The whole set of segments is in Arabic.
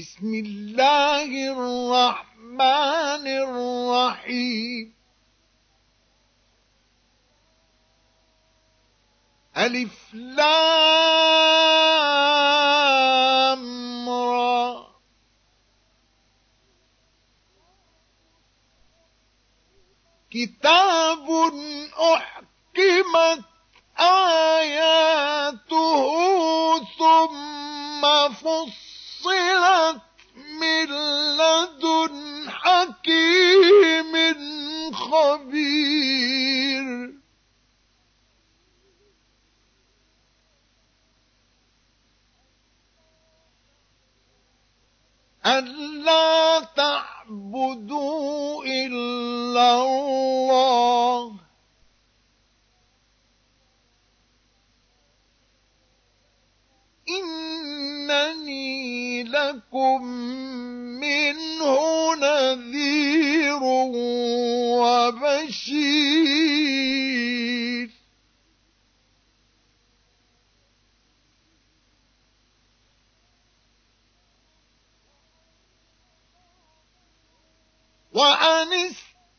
بسم الله الرحمن الرحيم. ألف لام را. كتاب أحكمت آياته ثم فصلت من لدن حكيم خبير. ألا تعبدوا إلا الله. إنني لكم منه نذير وبشير. وأن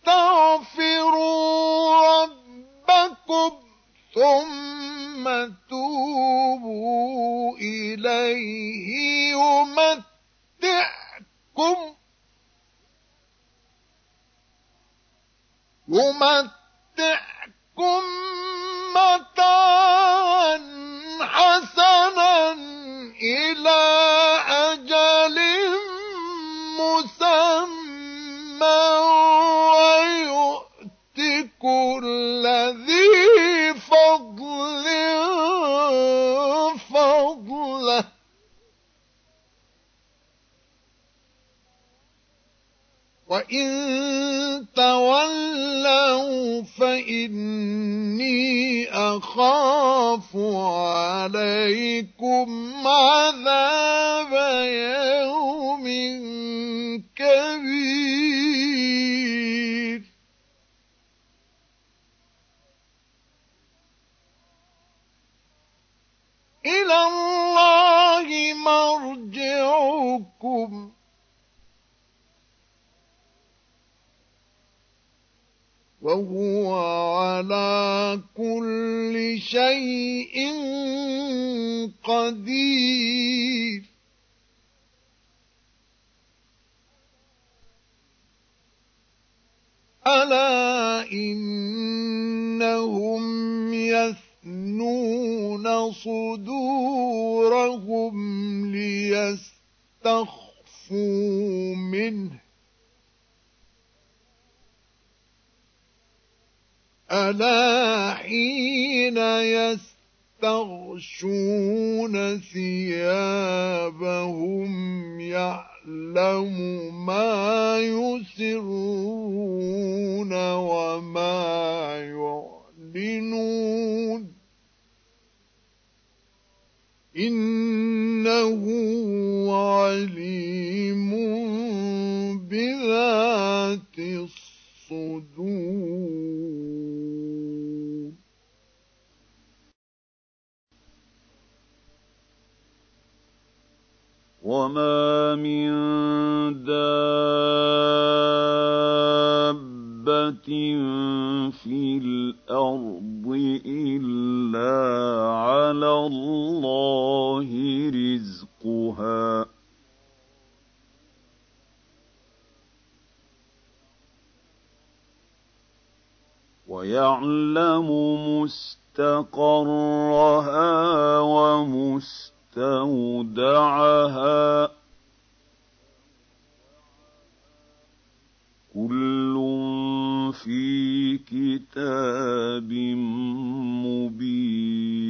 استغفروا ربكم ثم توبوا إليه يمتعكم. يمتعكم متاعا حسنا إلى أجل مسمى ويؤت كل وإن تولوا فإني أخاف عليكم عذاب يوم كبير إلى الله مرجعكم وهو على كل شيء قدير. ألا إنهم يثنون صدورهم ليستخفوا منه. ألا حين يستغشون ثيابهم يعلم ما يسرون وما يعلنون وما من دابة في الأرض إلا على الله رزقها. ويعلم مستقرها ومستودعها كل في كتاب مبين.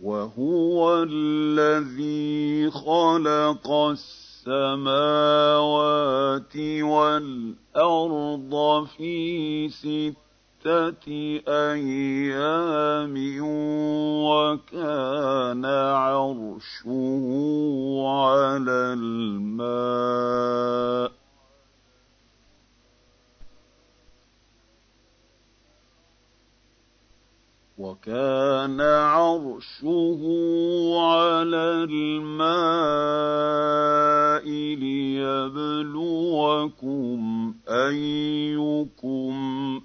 وهو الذي خلق السماوات والأرض في ستة أيام وكان عرشه على الماء. وكان عرشه على الماء ليبلوكم أيكم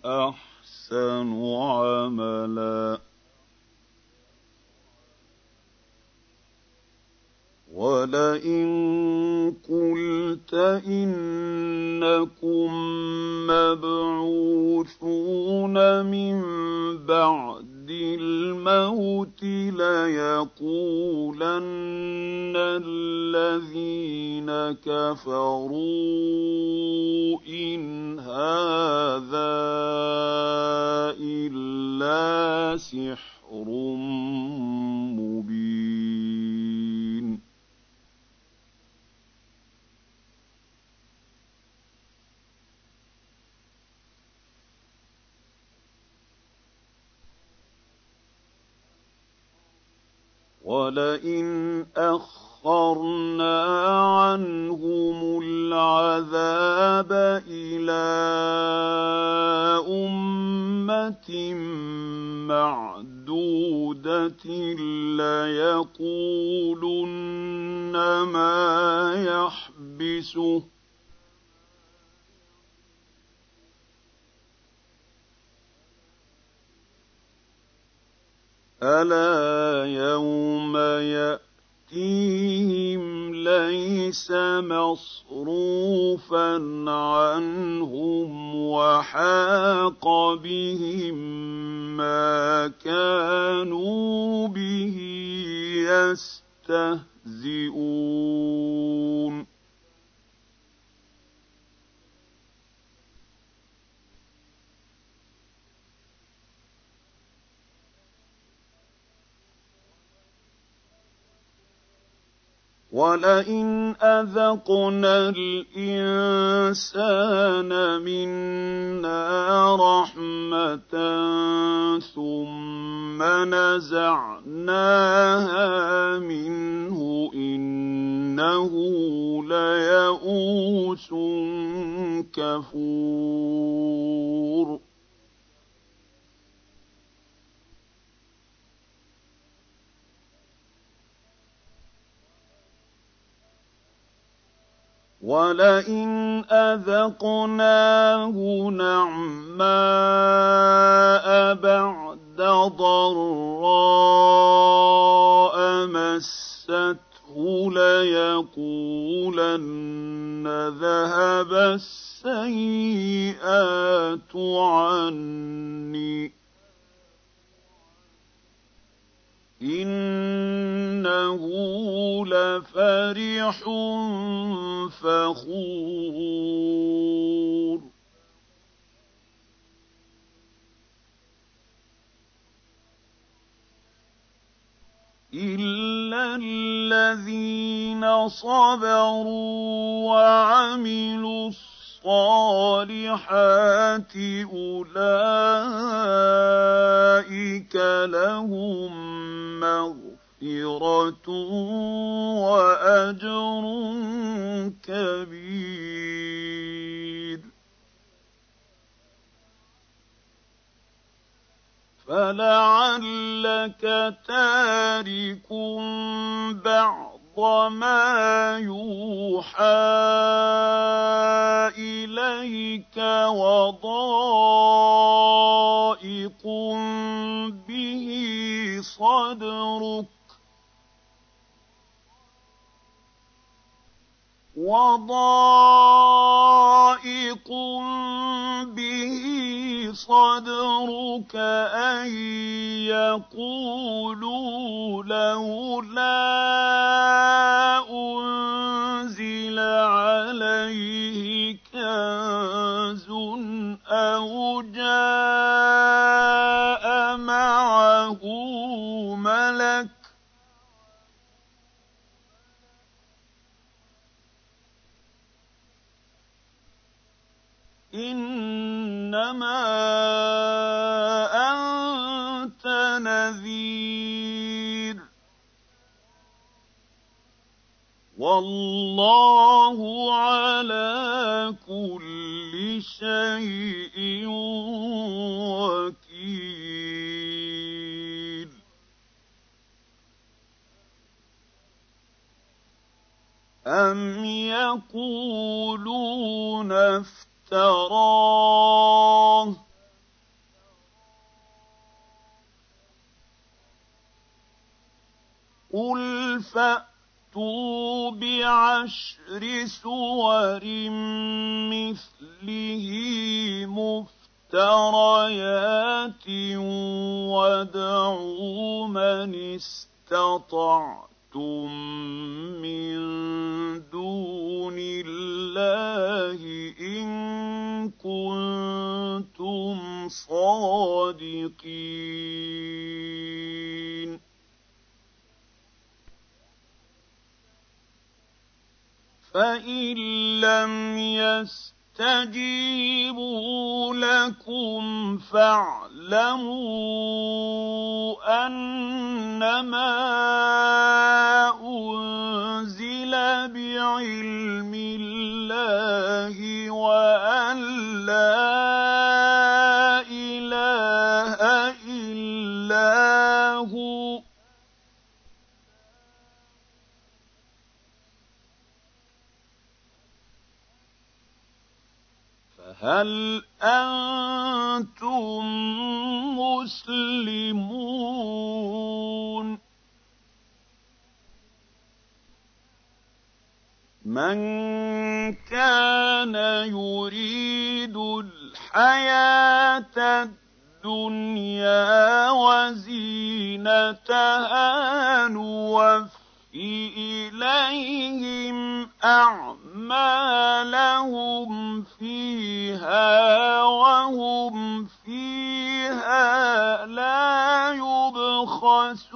أحسن عملا. ولئن قلت انكم مبعوثون من بعد الموت ليقولن الذين كفروا إن هذا إلا سحر مبين. ولئن أخرنا عنهم العذاب إلى أمة معدودة ليقولن ما يحبسه ألا يوم يأتيهم ليس مصروفا عنهم وحاق بهم ما كانوا به يستهزئون ولئن أذقنا الإنسان منا رحمة ثم نزعناها منه إنه ليئوس كفور ولئن أذقناه نعماء بعد ضراء مسته ليقولن ذهب السيئات عني إنه لفرح فخور إلا الذين صبروا وعملوا الصالحات أولئك لهم مغفرة وأجر كبير. فلعلك تارك بعض ما يوحى إليك وضائق به صدرك وضائق به صدرك أن يقولوا لولا أنزل عليه كنز أو جاء معه ملك إنما أنت نذير. والله على كل شيء وكيل. أم يقولون افتراه قل فأتوا بعشر سور مثله مفتريات وادعوا من استطعتم من دون الله إن كنتم صادقين فإن لم يستجيبوا لكم فاعلموا أنما أنزل بعلم الله وأن لا إله إلا هو فهل أنتم مسلمون؟ من كان يريد الحياة الدنيا وزينتها نوفي إليهم أعمالهم فيها وهم فيها لا يبخسون.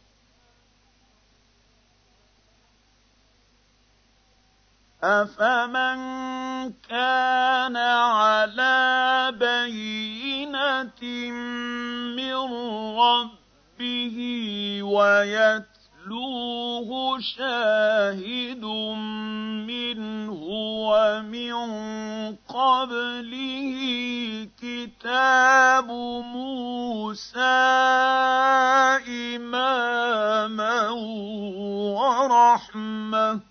أفمن كان على بينة من ربه ويتلوه شاهد منه ومن قبله كتاب موسى إماما ورحمه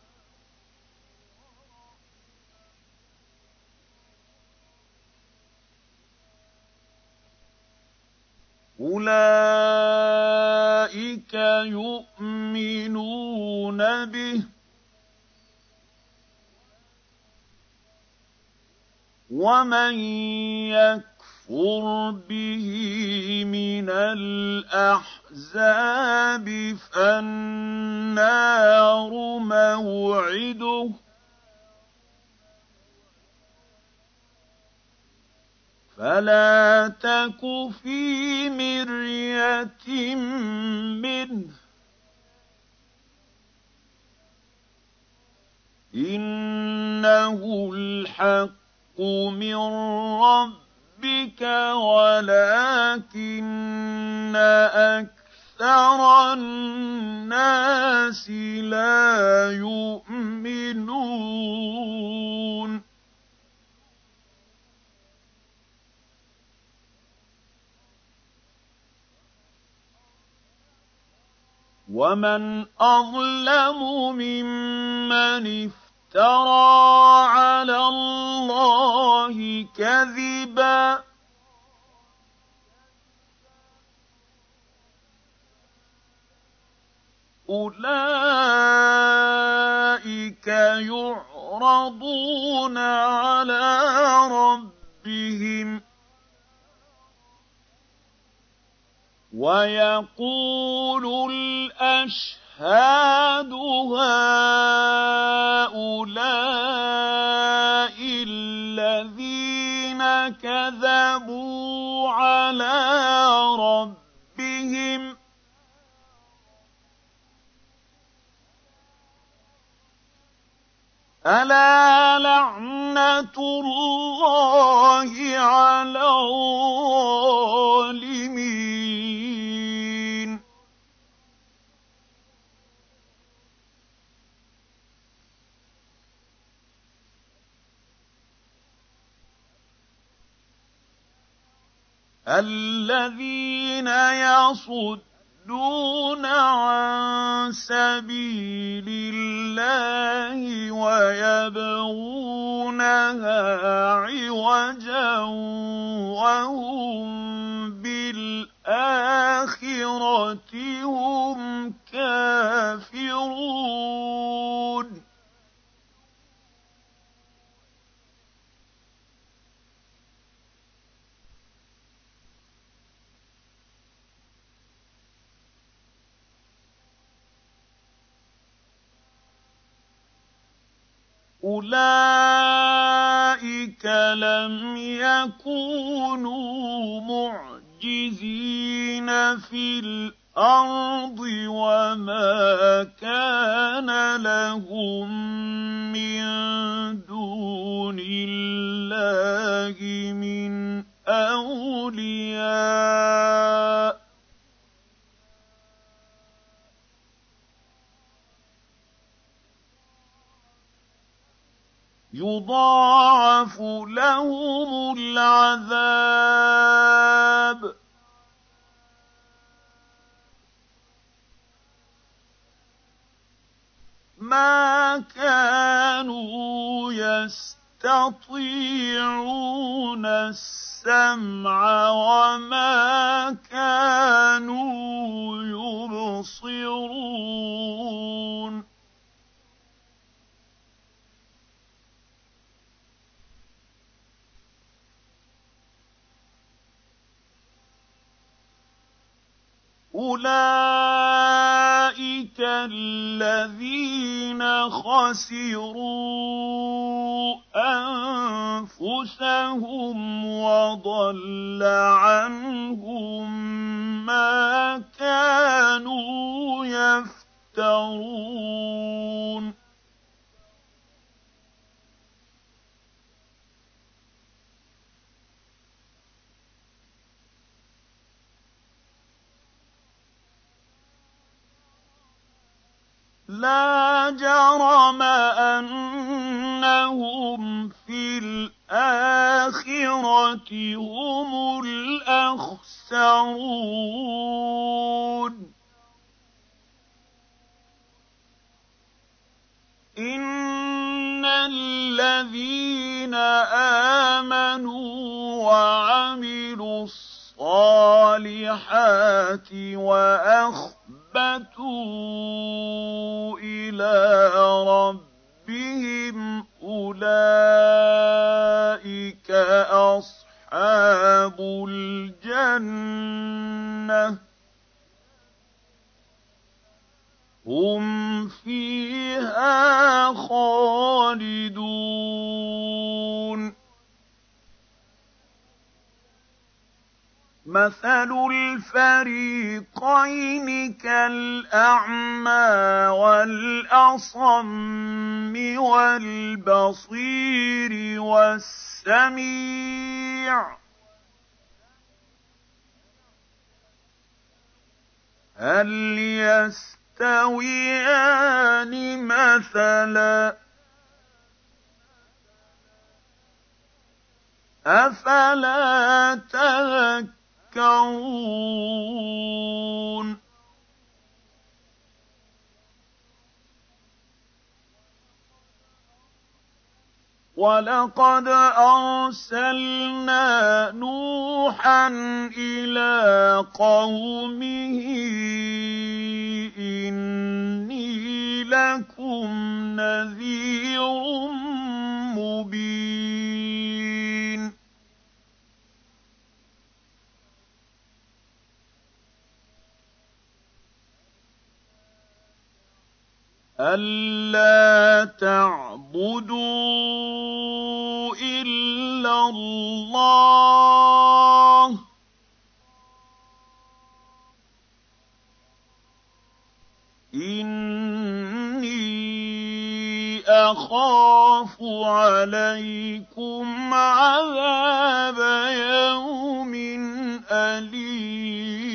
أولئك يؤمنون به. ومن يكفر به من الأحزاب فالنار موعده. فلا تك في مريه منه انه الحق من ربك ولكن أكثر الناس لا يؤمنون ومن اظلم ممن افترى على الله كذبا اولئك يعرضون على ربهم ويقول الأشهاد هؤلاء الذين كذبوا على ربهم ألا لعنة الله على الظالمين الذين يصدون عن سبيل الله ويبغونها عوجا وهم بالآخرة هم كافرون. أولئك لم يكونوا معجزين في الأرض وما كان لهم من دون الله من أولياء يضاعف لهم العذاب. ما كانوا يستطيعون السمع وما كانوا يبصرون. أولئك الذين خسروا أنفسهم وضل عنهم ما كانوا يفترون لا جرم أنهم في الآخرة هم الأخسرون. إن الذين آمنوا وعملوا الصالحات وأخبروا أَخْبَتُوا إِلَىٰ رَبِّهِمْ أُولَٰئِكَ أَصْحَابُ الْجَنَّةِ ۖ هُمْ فِيهَا خَالِدُونَ مَثَلُ الْفَرِيقَيْنِ كَالْأَعْمَىٰ وَالْأَصَمِّ وَالْبَصِيرِ وَالسَّمِيعِ ۚ هَلْ يَسْتَوِيَانِ مَثَلًا ۚ أَفَلَا تَذَكَّرُونَ تذكرون ولقد أرسلنا نوحا إلى قومه إني لكم نذير مبين. أَلَّا تَعْبُدُوا إِلَّا اللَّهَ إِنِّي أَخَافُ عَلَيْكُمْ عَذَابَ يَوْمٍ أَلِيمٍ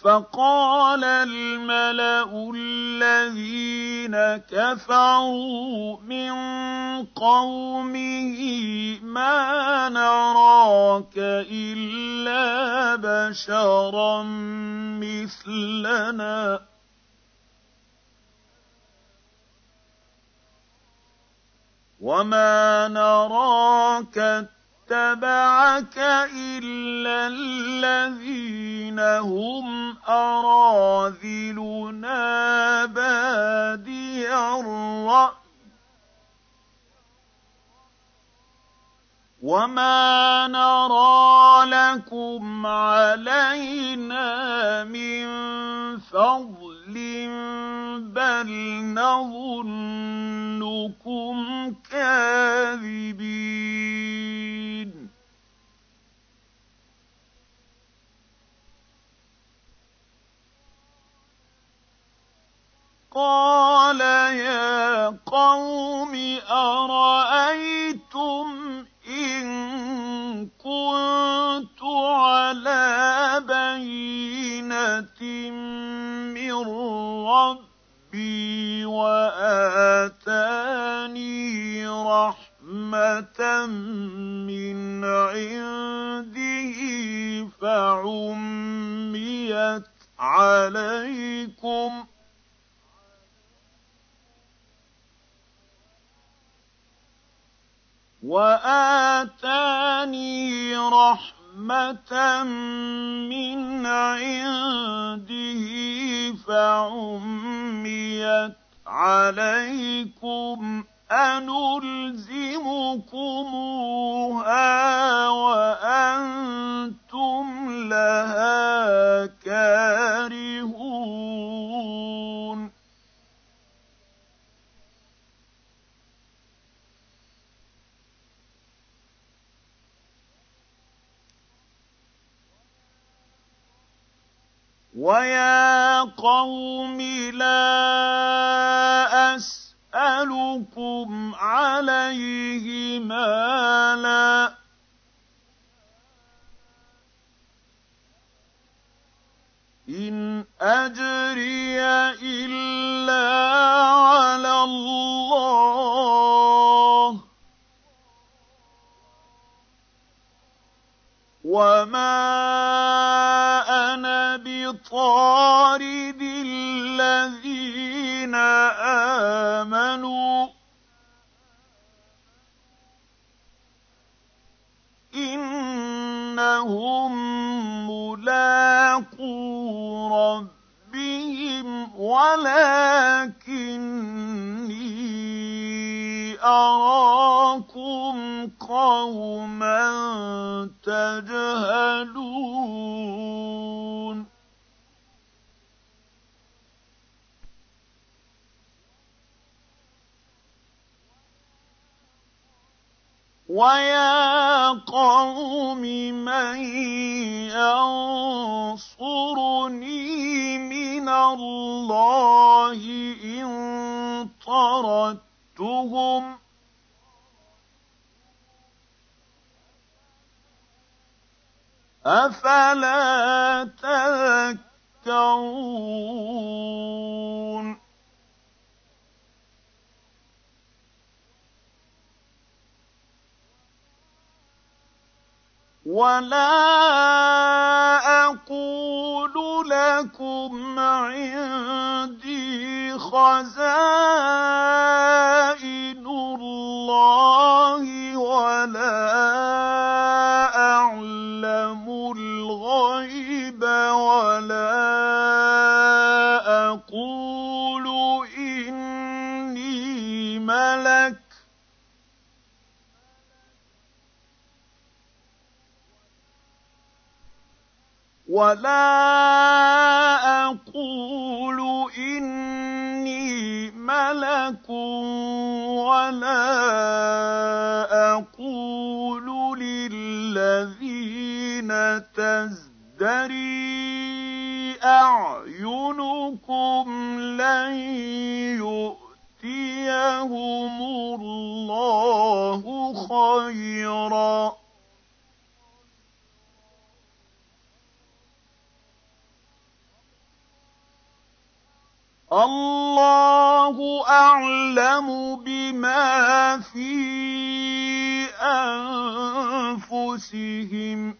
فَقَالَ الْمَلَأُ الَّذِينَ كَفَرُوا مِن قَوْمِهِ مَا نَرَاكَ إِلَّا بَشَرًا مِّثْلَنَا. وَمَا نَرَاكَ اتَّبَعَكَ إِلَّا الَّذِينَ هُمْ أَرَاذِلُنَا بَادِيَ الرَّأْيِ. وَمَا نَرَىٰ لَكُمْ عَلَيْنَا مِن فَضْلٍ بَلْ نَظُنُّكُمْ كَاذِبِينَ. قَالَ يَا قَوْمِ أَرَأَيْتُمْ إِن كُنتُ عَلَىٰ بَيِّنَةٍ مِّن رَّبِّي وَآتَانِي رَحْمَةً مِّنْ عِندِهِ فَعُمِّيَتْ عَلَيْكُمْ ۖ وَآتَانِي رَحْمَةً مِّنْ عِندِهِ فَعُمِّيَتْ عَلَيْكُمْ أَنُلْزِمُكُمُوهَا وَأَنتُمْ قَوْمِ لَا أَسْأَلُكُمْ عَلَيْهِ مَالًا ۖ إِنْ أَجْرِيَ إِلَّا عَلَى اللَّهِ ۖ وَمَا أَنَا بِطَارِدِ الَّذِينَ آمَنُوا ۚ إِنَّهُم مُّلَاقُو رَبِّهِمْ وَلَٰكِنِّي أَرَاكُمْ قَوْمًا تَجْهَلُونَ. وَيَا قَوْمِ مَن يَنصُرُنِي مِنَ اللَّهِ إِن طَرَدتُّهُمْ ۚ أَفَلَا تَذَكَّرُونَ وَلَا أَقُولُ لَكُمْ عِندِي خَزَائِنُ اللَّهِ وَلَا أَعْلَمُ الْغَيْبَ وَلَا ولا أقول اني ملك ولا أقول للذين تزدري اعينكم لن يؤتيهم الله خيرا الله أعلم بما في أنفسهم.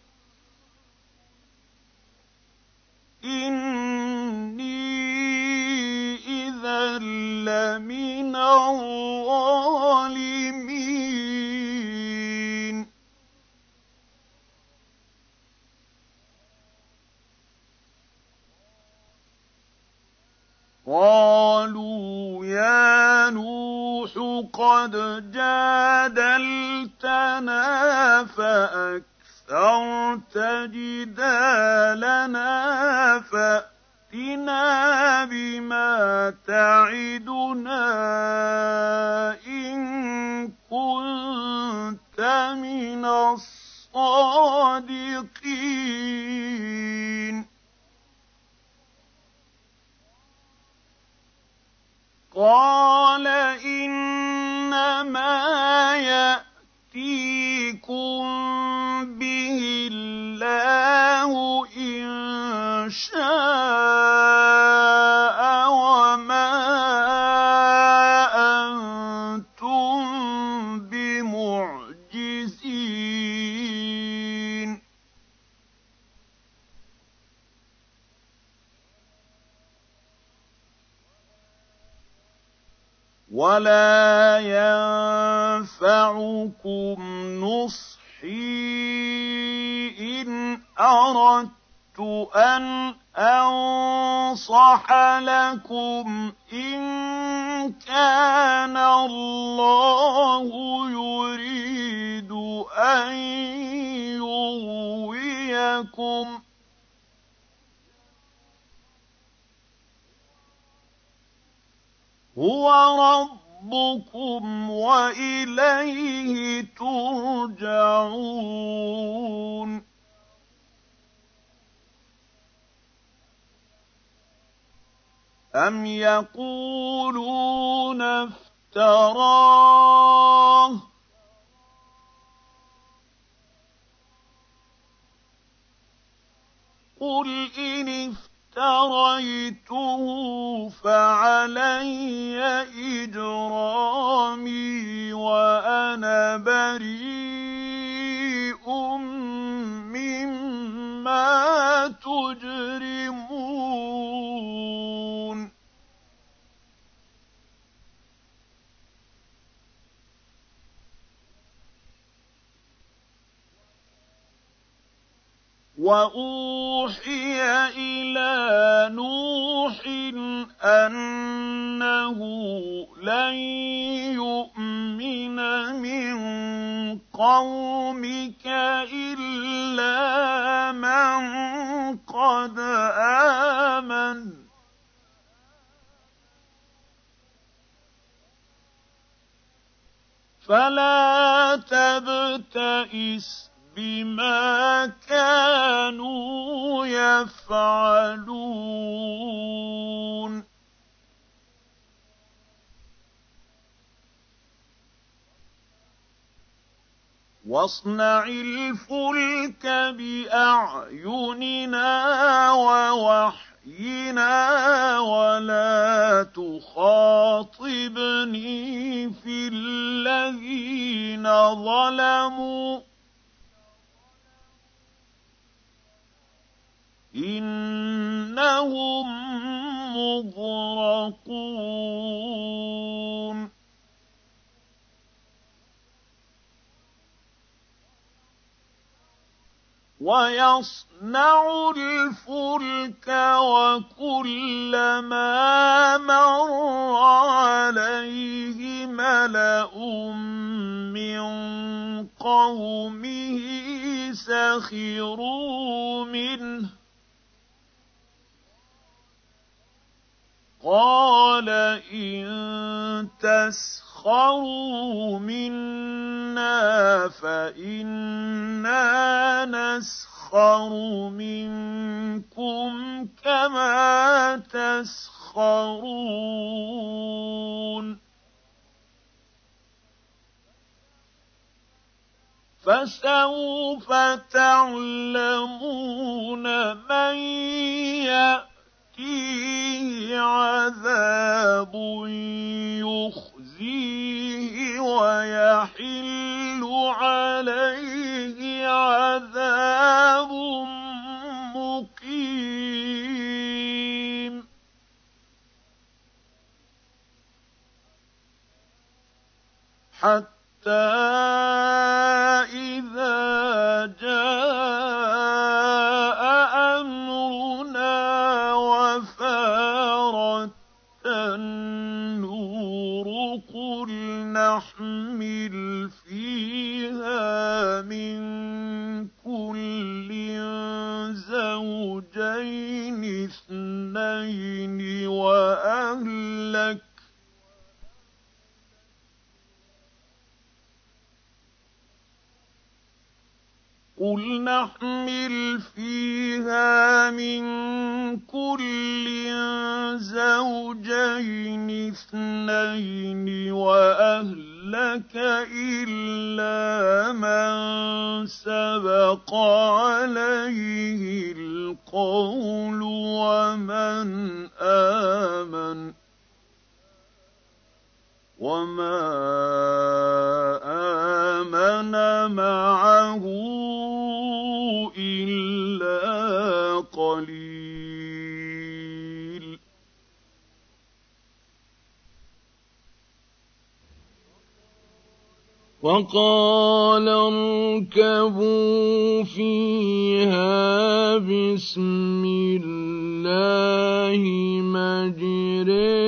إني إذا لمن الظالمين. قالوا يا نوح قد جادلتنا فأكثرت جدالنا فأتنا بما تعدنا إن كنت من الصادقين قال انما ياتيكم به الله ان شاء ولا ينفعكم نصحي إن أردت أن أنصح لكم إن كان الله يريد أن يغويكم هو ربكم وإليه ترجعون. أم يقولون افتراه؟ قل إن افتريته فعلي إجرامي وأنا بريء مما تجرمون. واوحي إلى نوح انه لن يؤمن من قومك الا من قد امن. فلا تبتئس بما كانوا يفعلون. واصنع الفلك بأعيننا ووحينا ولا تخاطبني في الذين ظلموا. انهم مغرقون ويصنع الفلك وكلما مر عليه ملا من قومه سخروا منه قال إن تسخروا منا فإنا نسخر منكم كما تسخرون فسوف تعلمون من يأتي يأتيه عذاب يخزيه ويحل عليه عذاب مقيم. حتى إذا جاء زوجين اثنين وأهلك قل نحمل فيها من كل زوجين اثنين واهلك الا من سبق عليه القول ومن امن وما امن معه إلا قليل. وقال اركبوا فيها بسم الله مجريها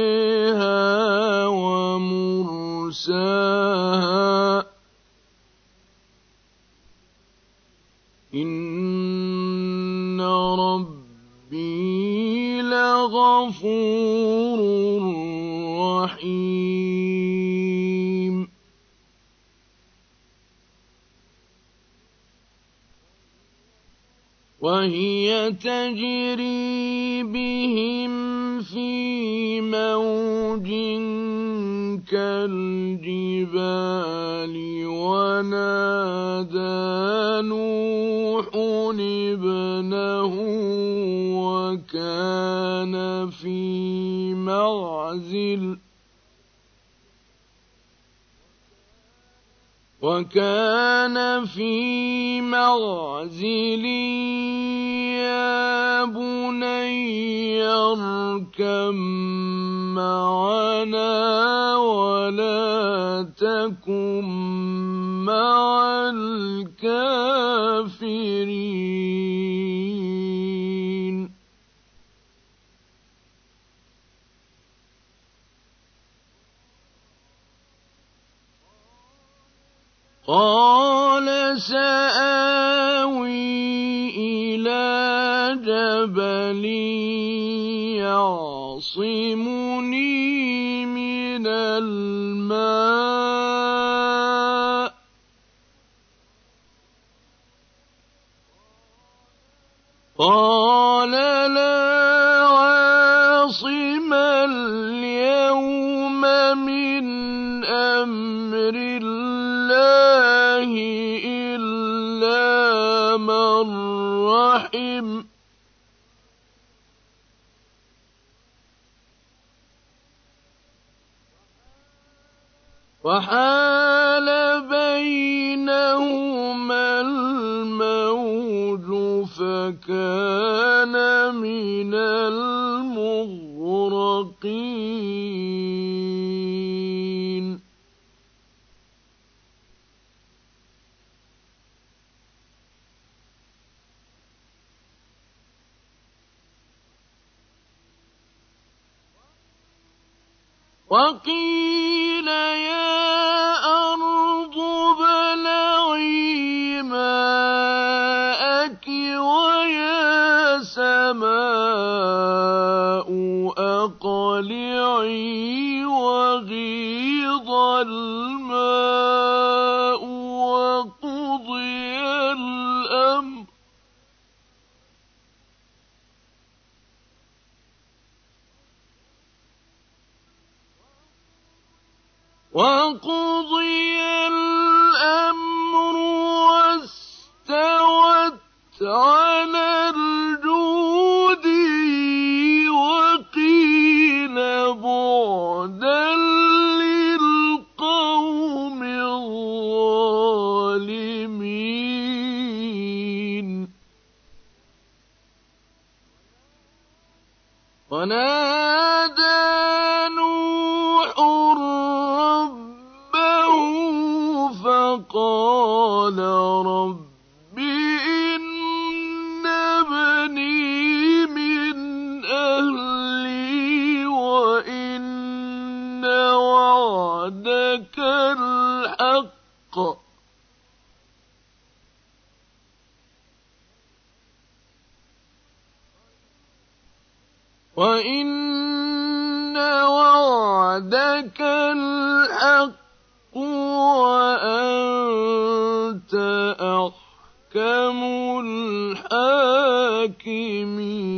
ومرساها لغفور رحيم. وهي تجري بهم في موج كالجبال ونادى نوح ابنه وكان في معزل وكان في معزل يا بني اركب معنا ولا تكن مع الكافرين. قال سآوي إلى جبل يعصمني من الماء. قال رحم وحال بينهما الموج فكان من المغرقين. وقيل يا أرض ابلعي ماءك ويا سماء أقلعي وغيض الماء وقضي الأمر وقضي الحاكمين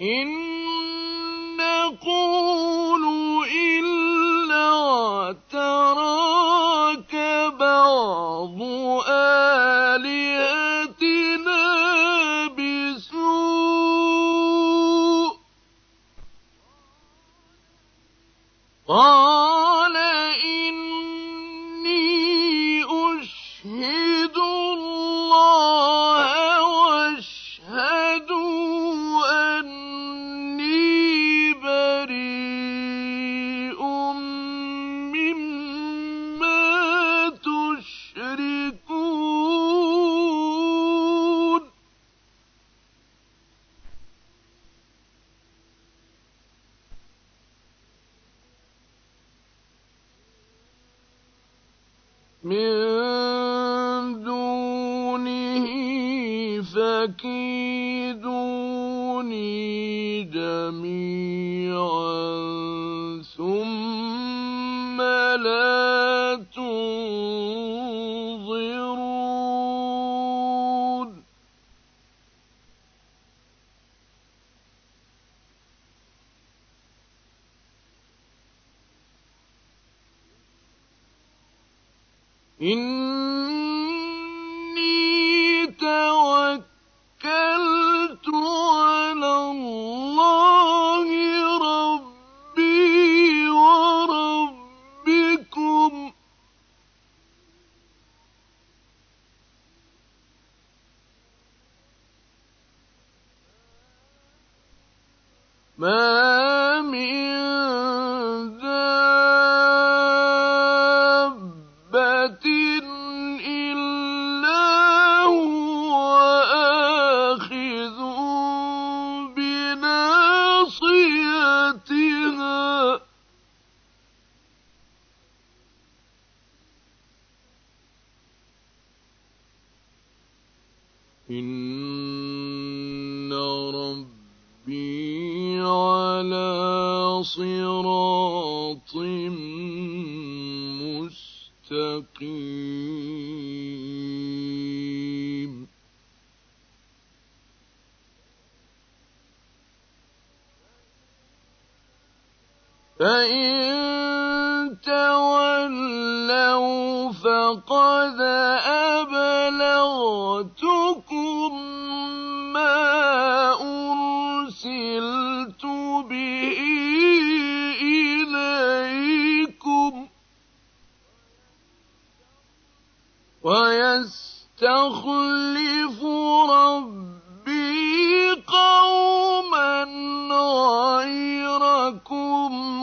إن نقول إلا اعتراك بعض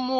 غيركم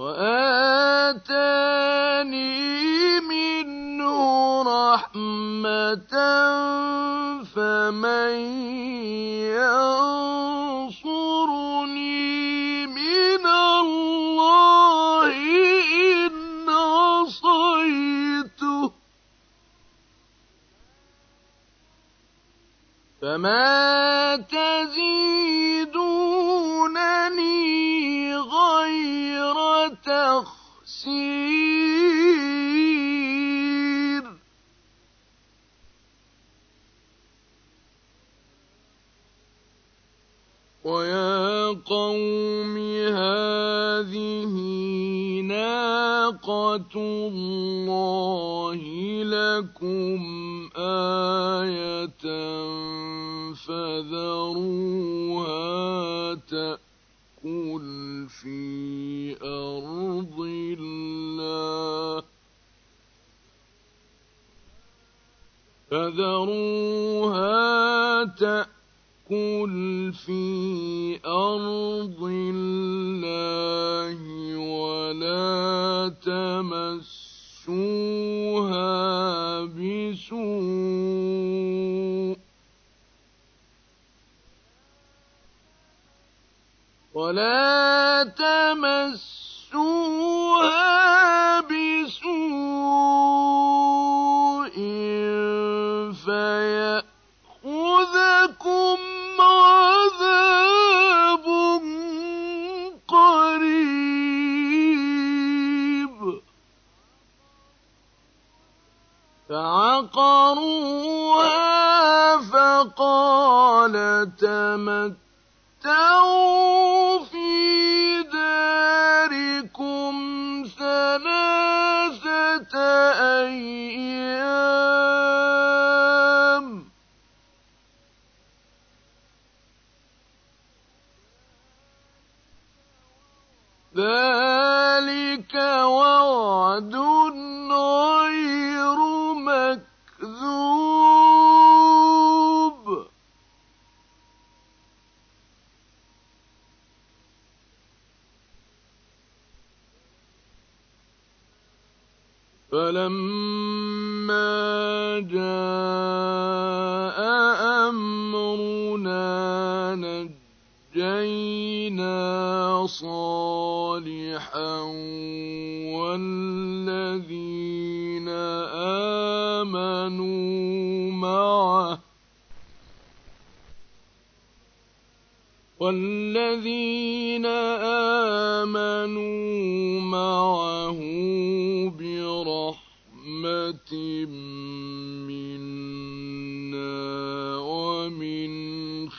Whoa.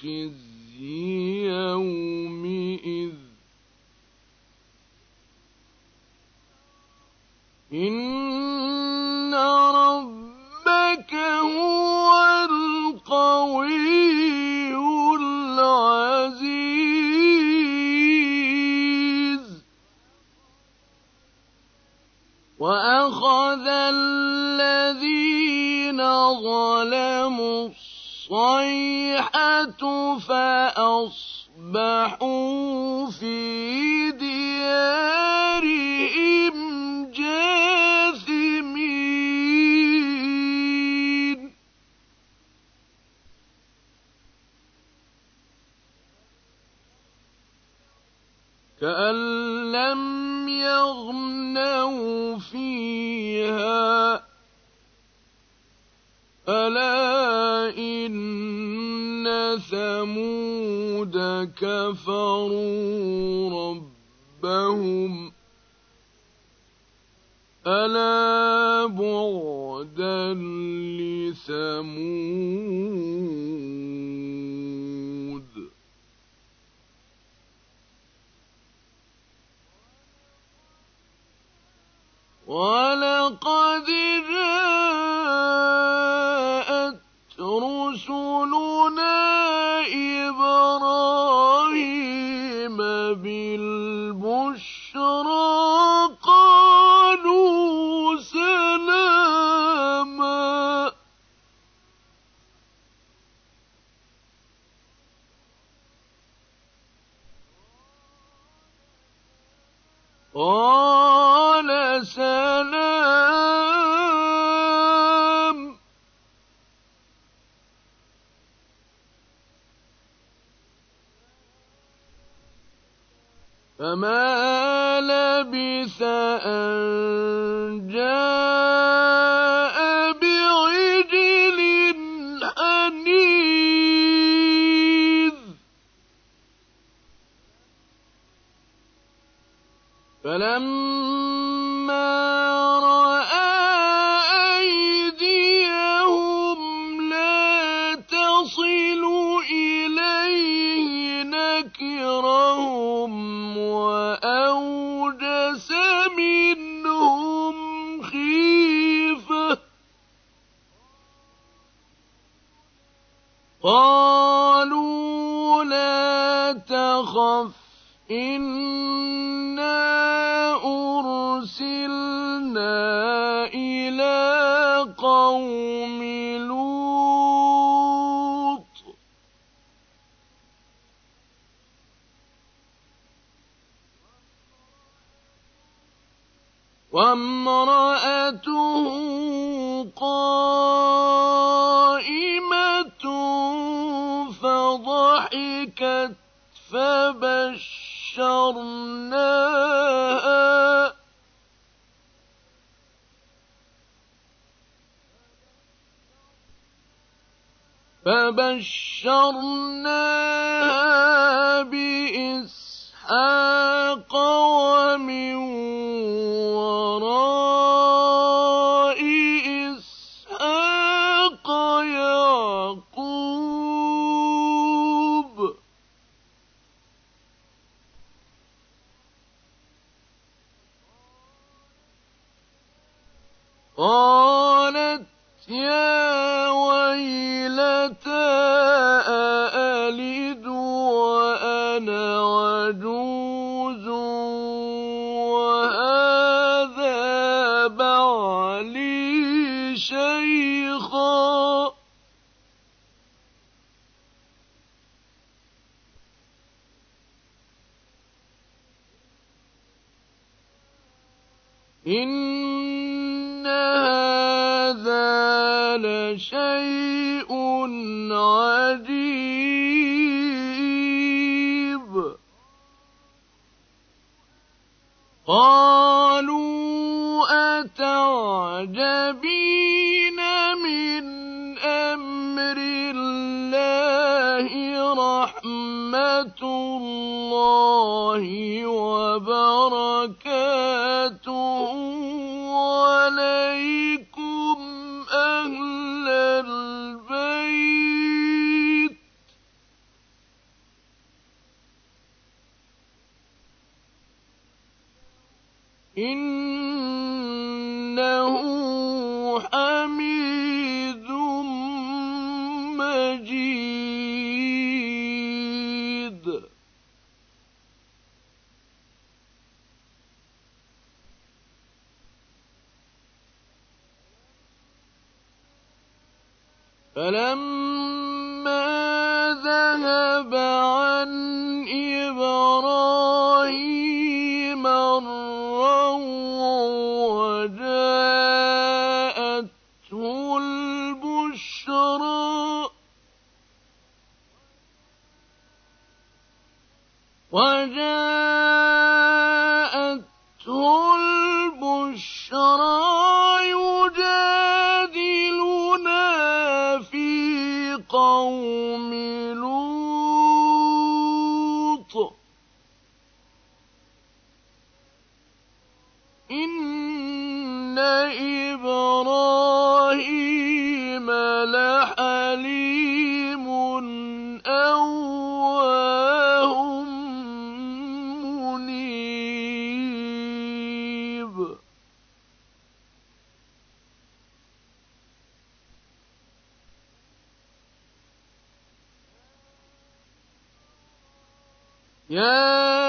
خزي فضحكت فبشرناها. فبشرناها بإسحاق ومن الله يا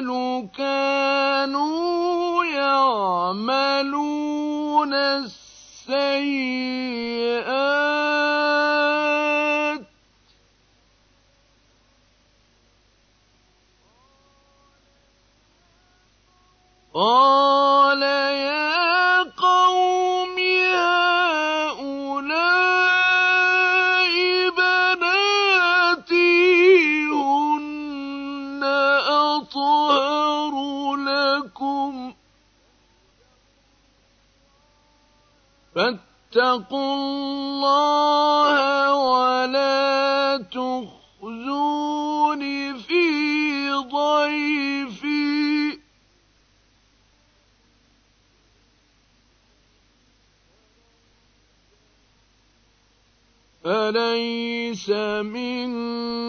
كانوا اتقوا الله ولا تخزون في ضيفي. أليس منكم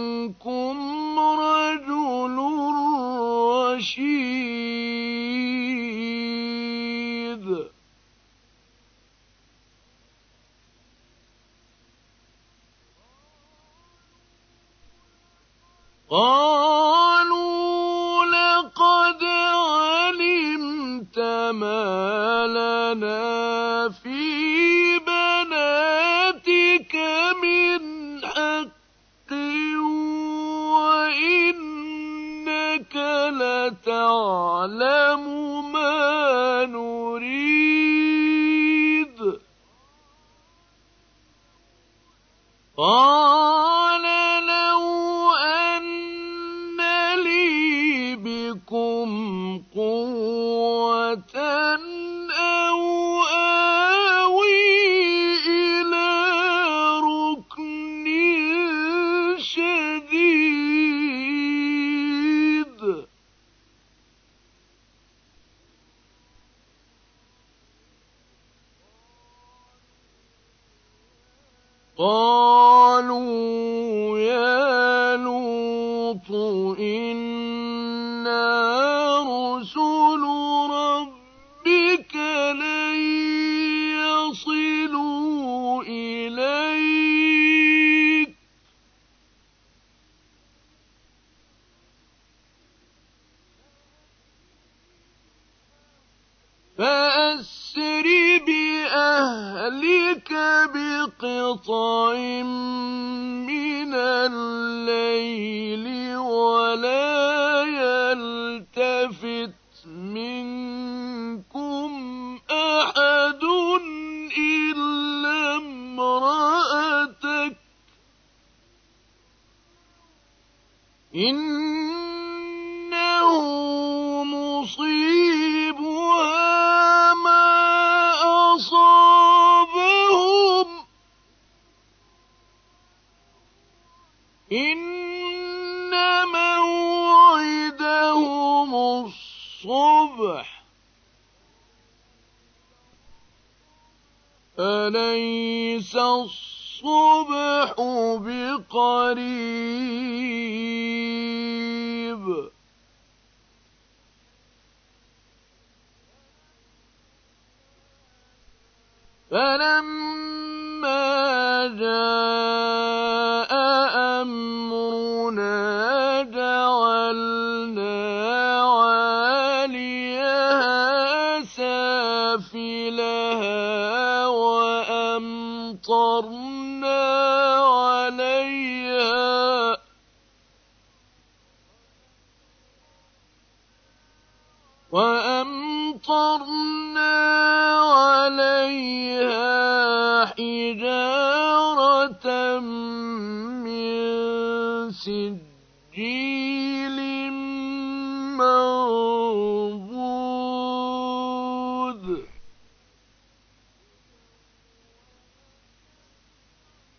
قالوا لقد علمت ما لنا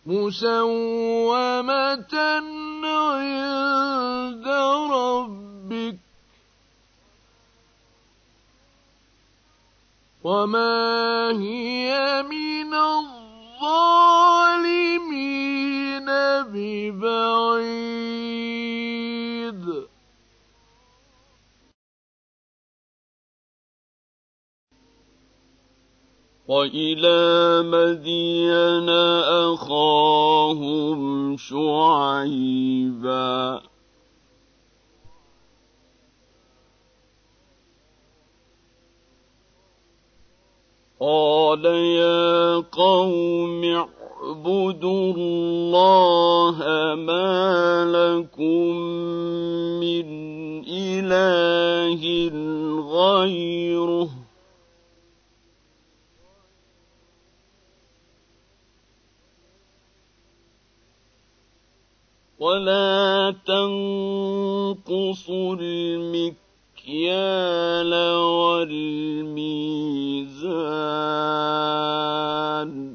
مسومة عند ربك وما هي من الظالمين ببعيد وإلى مدين أخاهم شعيبا. قال يا قوم اعبدوا الله ما لكم من إله غيره. ولا تنقصوا المكيال والميزان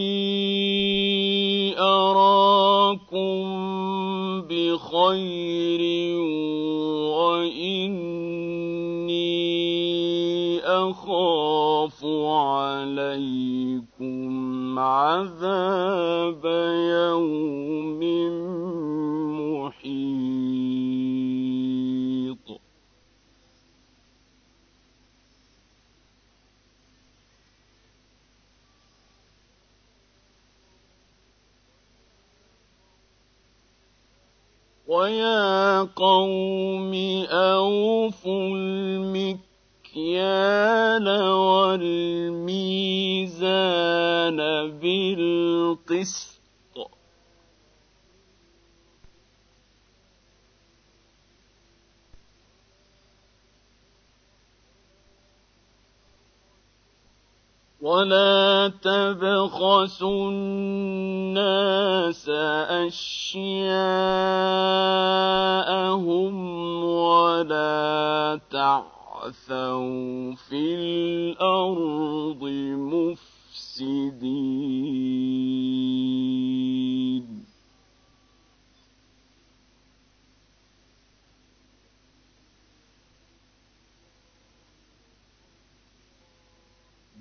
إني أراكم بخير وإني أخاف عليكم عذاب يوم محيط. ويا قوم أوفوا المكيال والميزان بالقسط. ولا تبخسوا الناس أشياءهم ولا تعثوا في الأرض مفسدين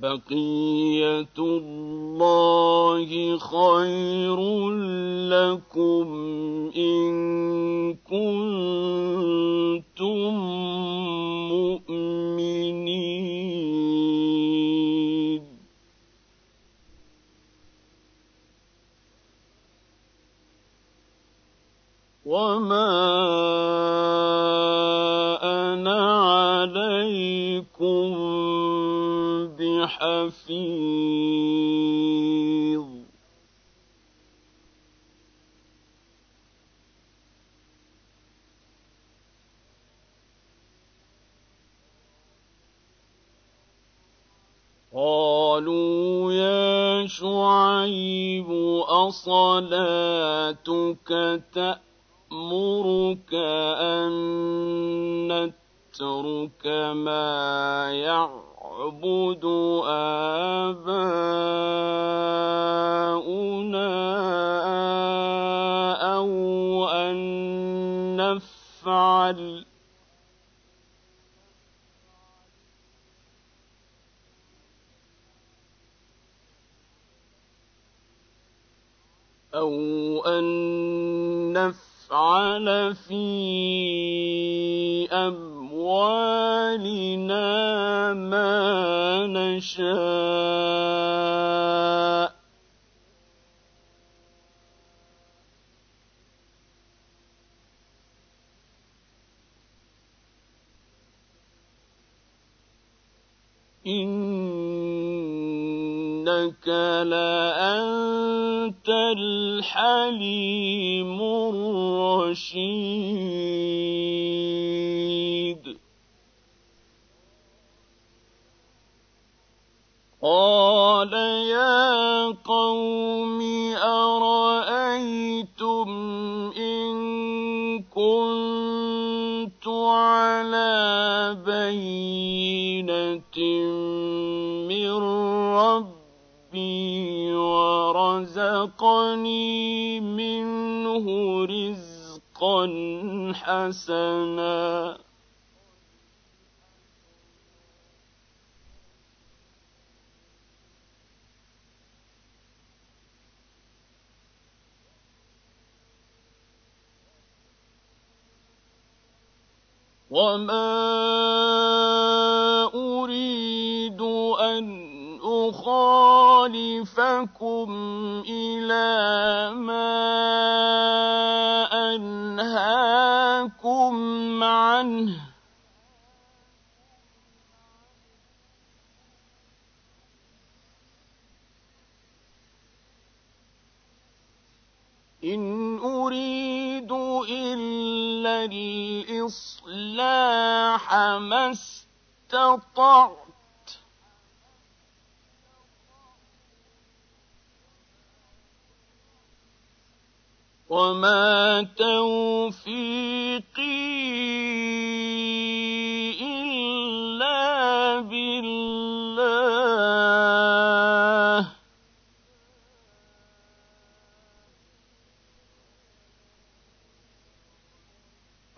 بقية الله خير لكم إن كنتم مؤمنين. وما بحفيظ قالوا يا شعيب أصلاتك تأمرك وما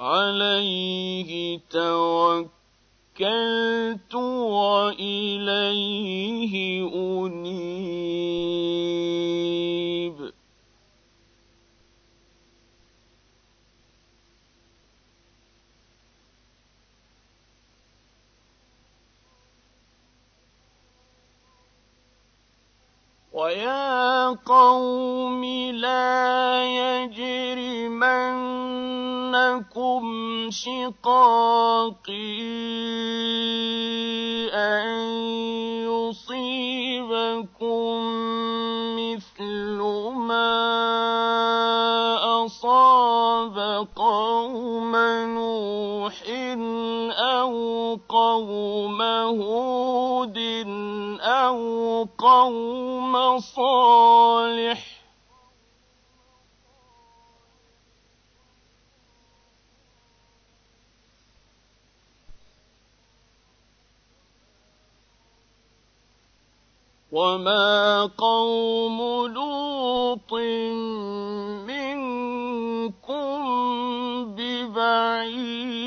عليه توكلت وإليه أنيب. ويا قوم لا يجرمنكم شقاقي أن يصيبكم مثل ما أصاب قوم نوح أو قوم هود أو قوم صالح وما قوم لوط منكم ببعيد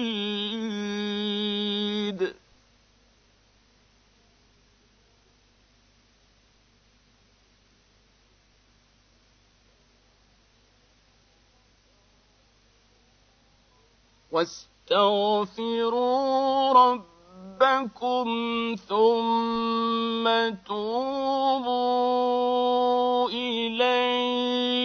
واستغفروا ربكم ثم توبوا إليه.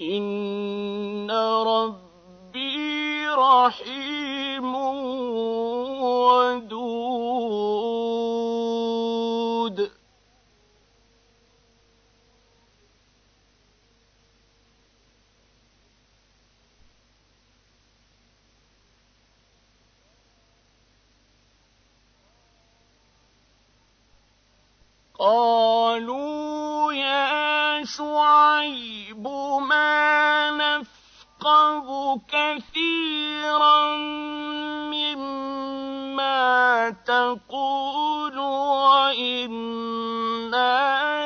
إن ربي رحيم ودود قالوا يا شعيب ما نفقه كثيرا مما تقول وإنا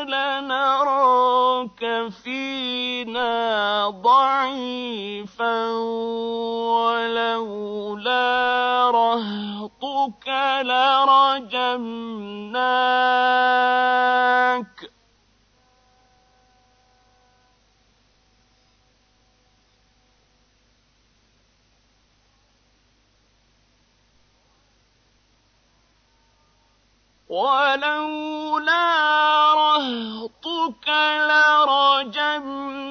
لنراك فينا ضعيفا ولولا لرجمناك ولولا رهطك لرجمناك.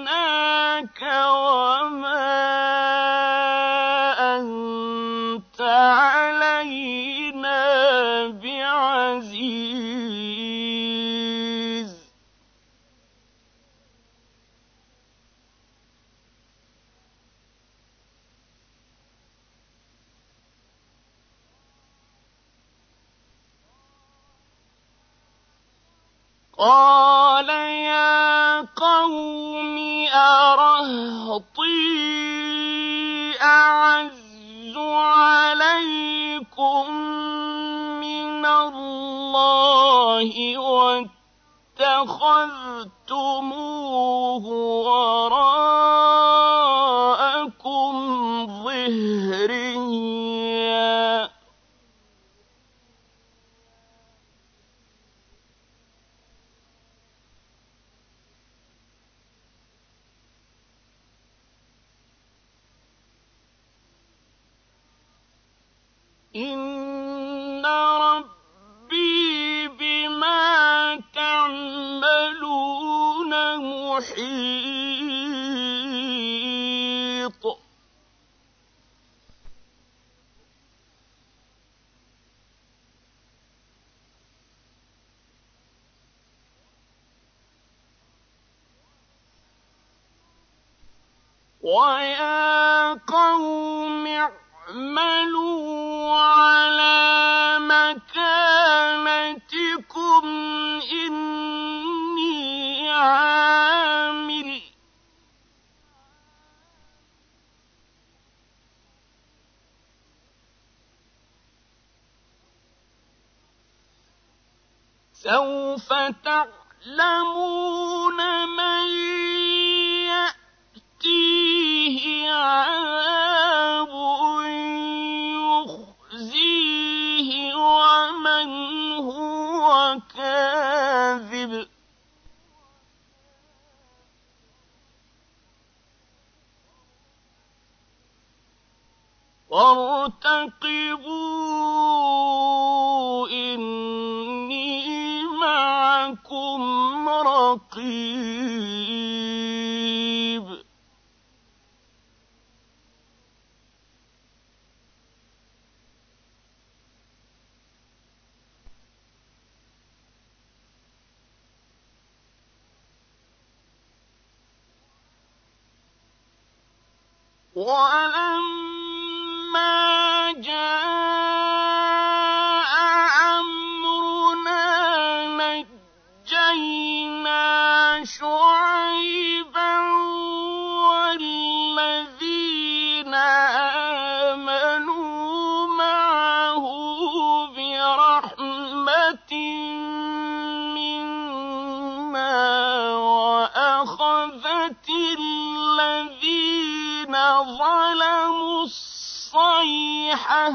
ظلموا الصيحة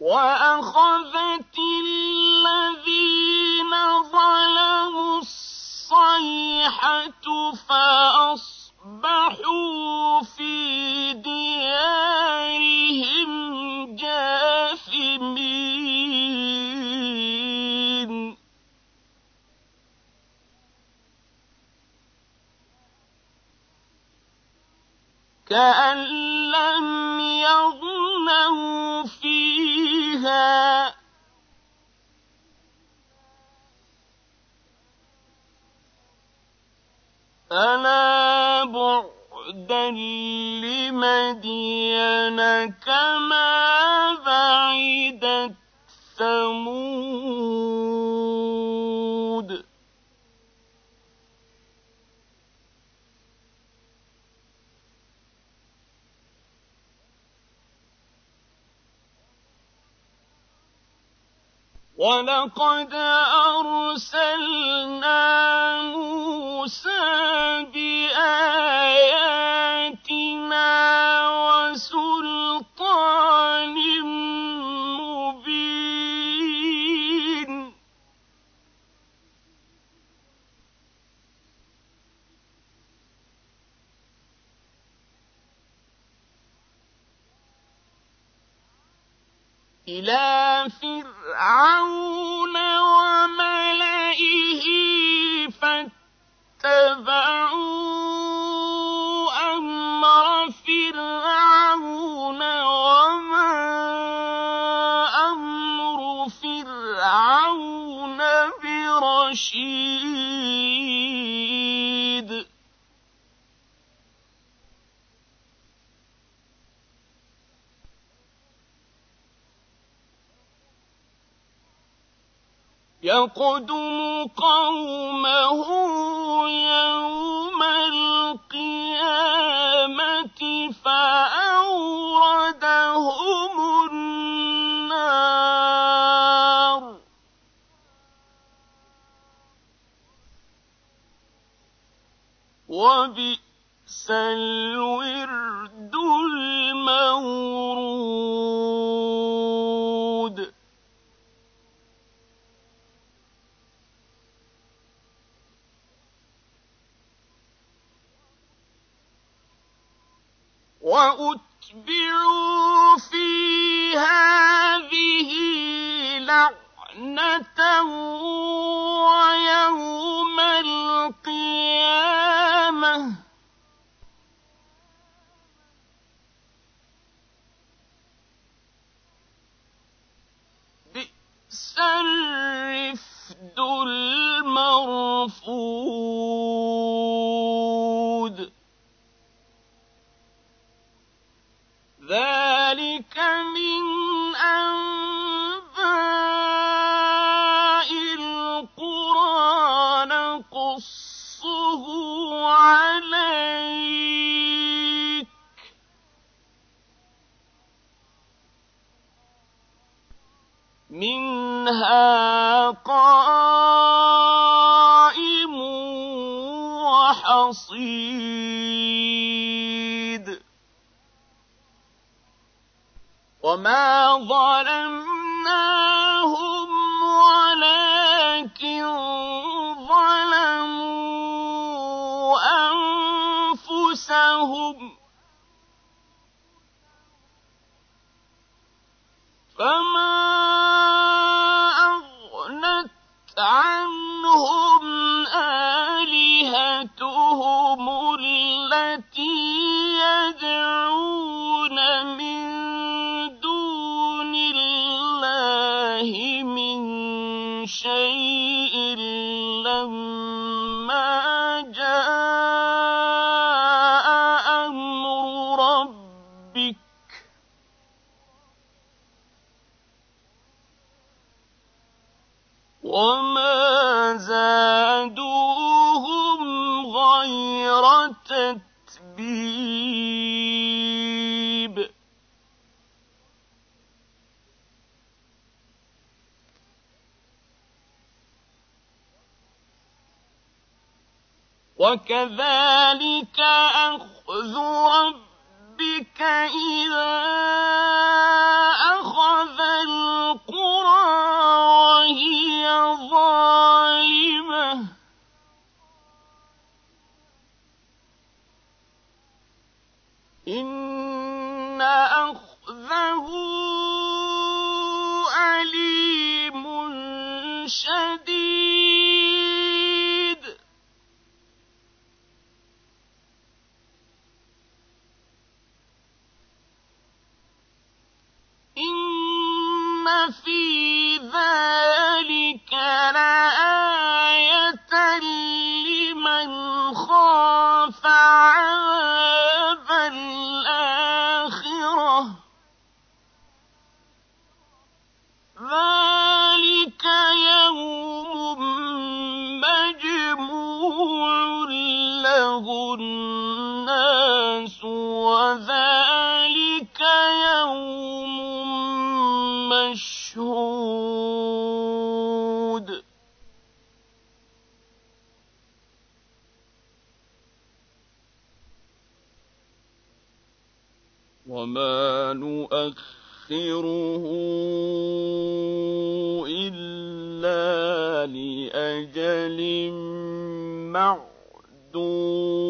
وأخذت الذين ظلموا الصيحة فأصبحوا في كأن لم يغنوا فيها. فلا بعدا لمدين كما بعدت ثمود. ولقد أرسلنا موسى بآياتنا وسلطان مبين إلى فرعون وملئه فاتبعوا أمر فرعون وما أمر فرعون برشيد. يقدم قومه يوم القيامة فأوردهم النار. وبئس الورد المورود وأتبعوا في هذه لعنة ويوم القيامة. بئس الرفد المرفود لأجل معدود.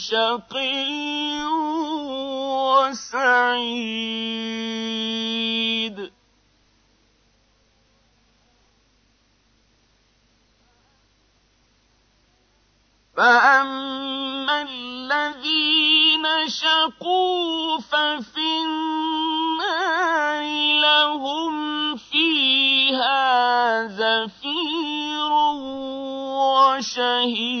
شقي وسعيد. فأما الذين شقوا ففي النار لهم فيها زفير وشهيق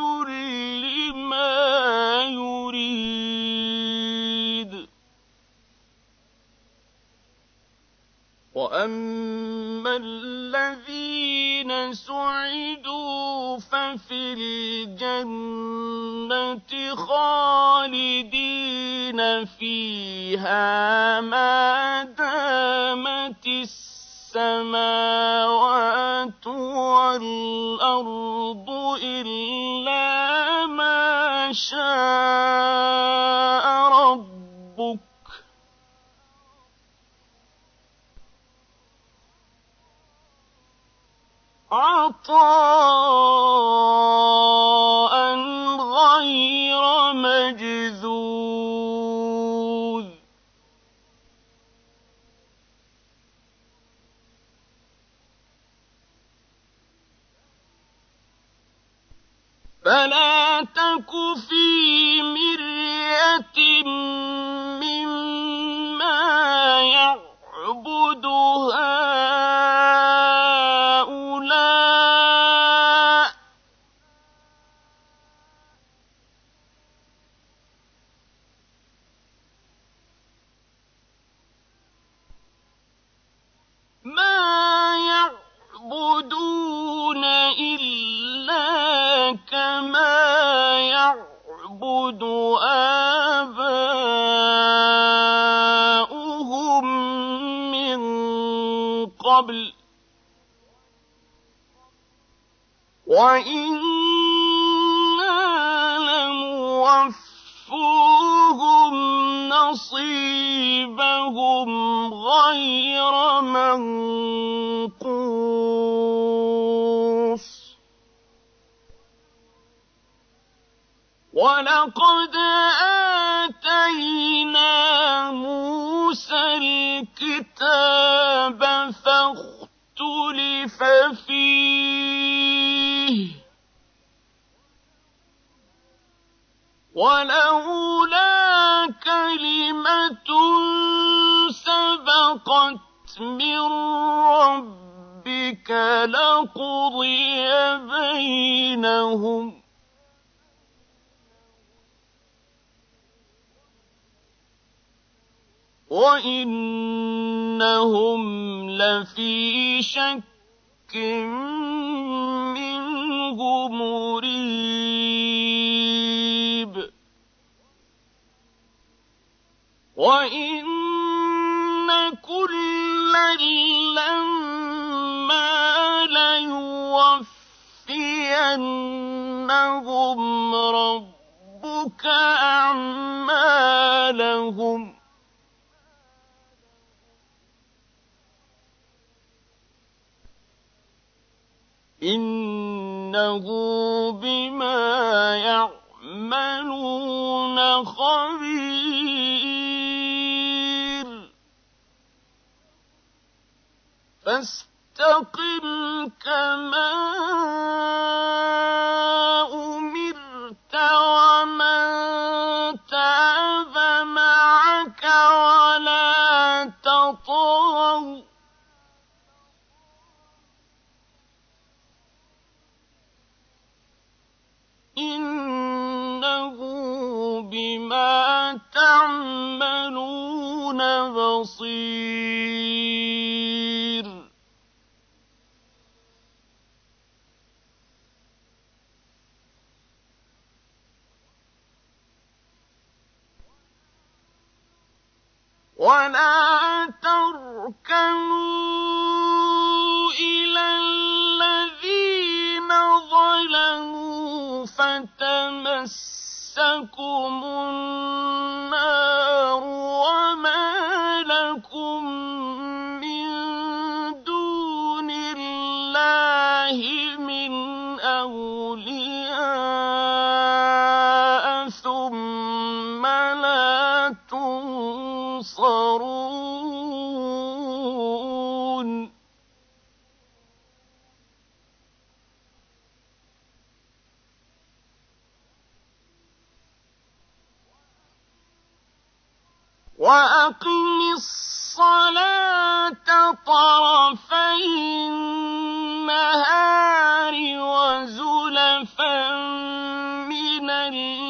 سعدوا ففي الجنة خالدين فيها ما دامت السماوات والأرض إلا ما شاء ربك عطاء غير مجذوذ. فلا تك في مرية وإنا لموفوهم نصيبهم غير منقوص ولقد آتينا موسى الكتاب فاختلف فيه ولولا كلمة سبقت من ربك لقضي بينهم. وإنهم لفي شك منه مريب. وإن كلا لما ليوفينهم ربك أعمالهم إنه بما يعملون خبير فاستقم كما أمرت ولا تركنوا إلى الذين ظلموا فتمسكم النار وما لكم وأقم الصلاة طرفي النهار وزلفا من الليل.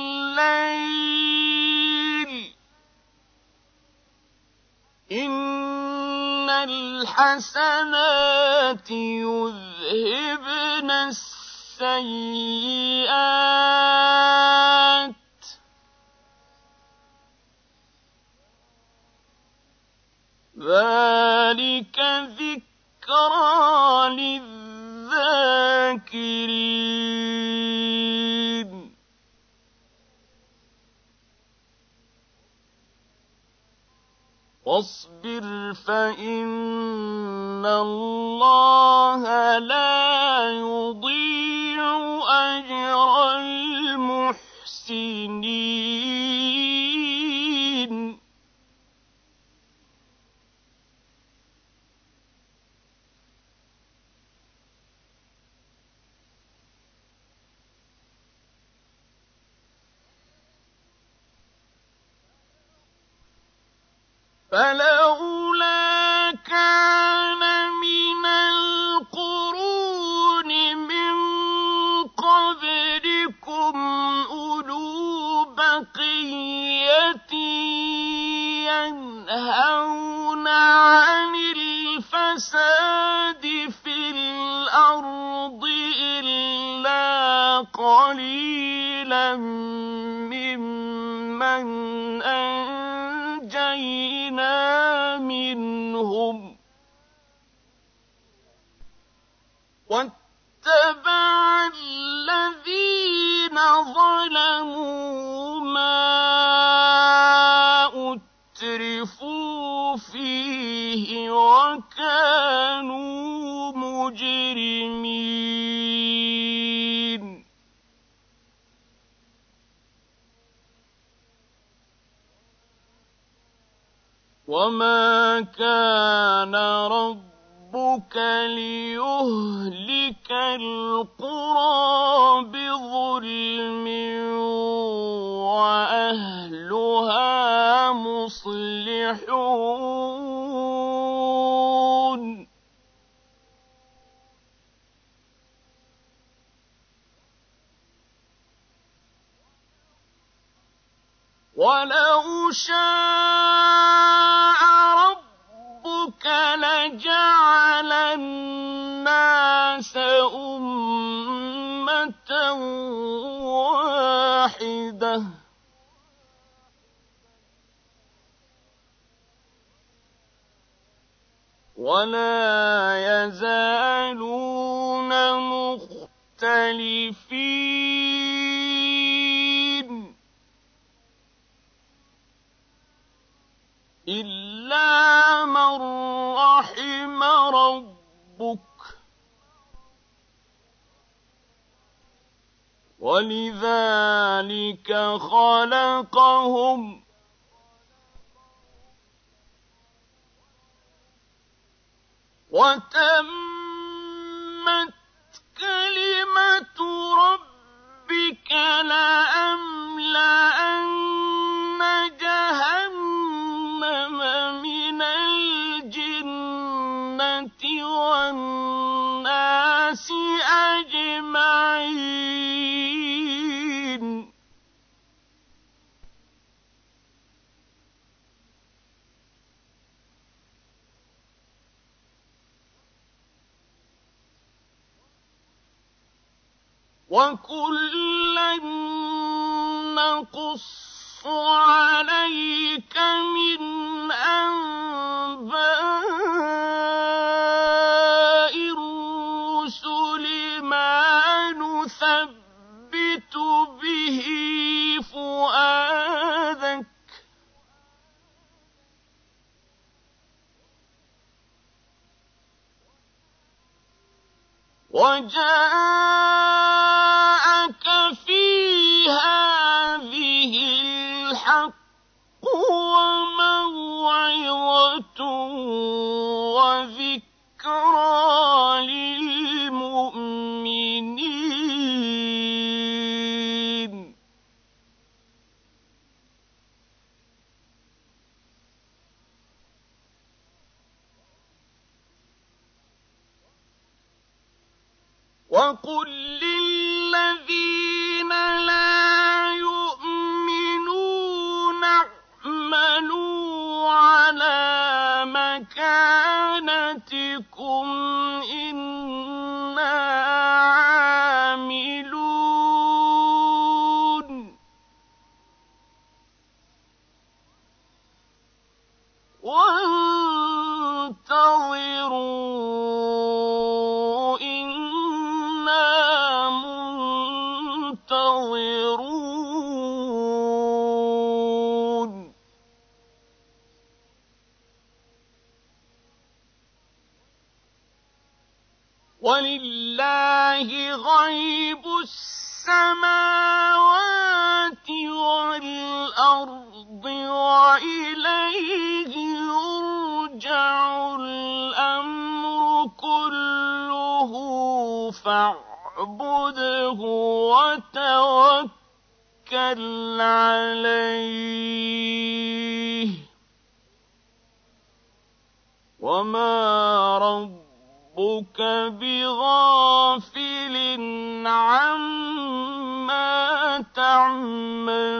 إن الحسنات يذهبن السيئات. ذلك ذكرى للذاكرين واصبر فإن الله لا يضيع أجر المحسنين فلولا كان من القرون من قبلكم أولو بقية ينهون عن الفساد في الأرض إلا قليلا ممن أنجينا منهم. واتبع الذين ظلموا ما أترفوا فيه وكانوا مجرمين. وما كان ربك ليهلك القرى بظلم واهلها مصلحون ولو شاء ربك لجعل الناس أمة واحدة. ولا يزالون مختلفين. إلا من ربك ولذلك خلقهم وتمت كلمة ربك لأملأن والناس أجمعين. وكلا نقص عليك من أنباء وجاءك في هذه الحق وموعظة فاعبده وتوكل عليه. وما ربك بغافل عما تعملون.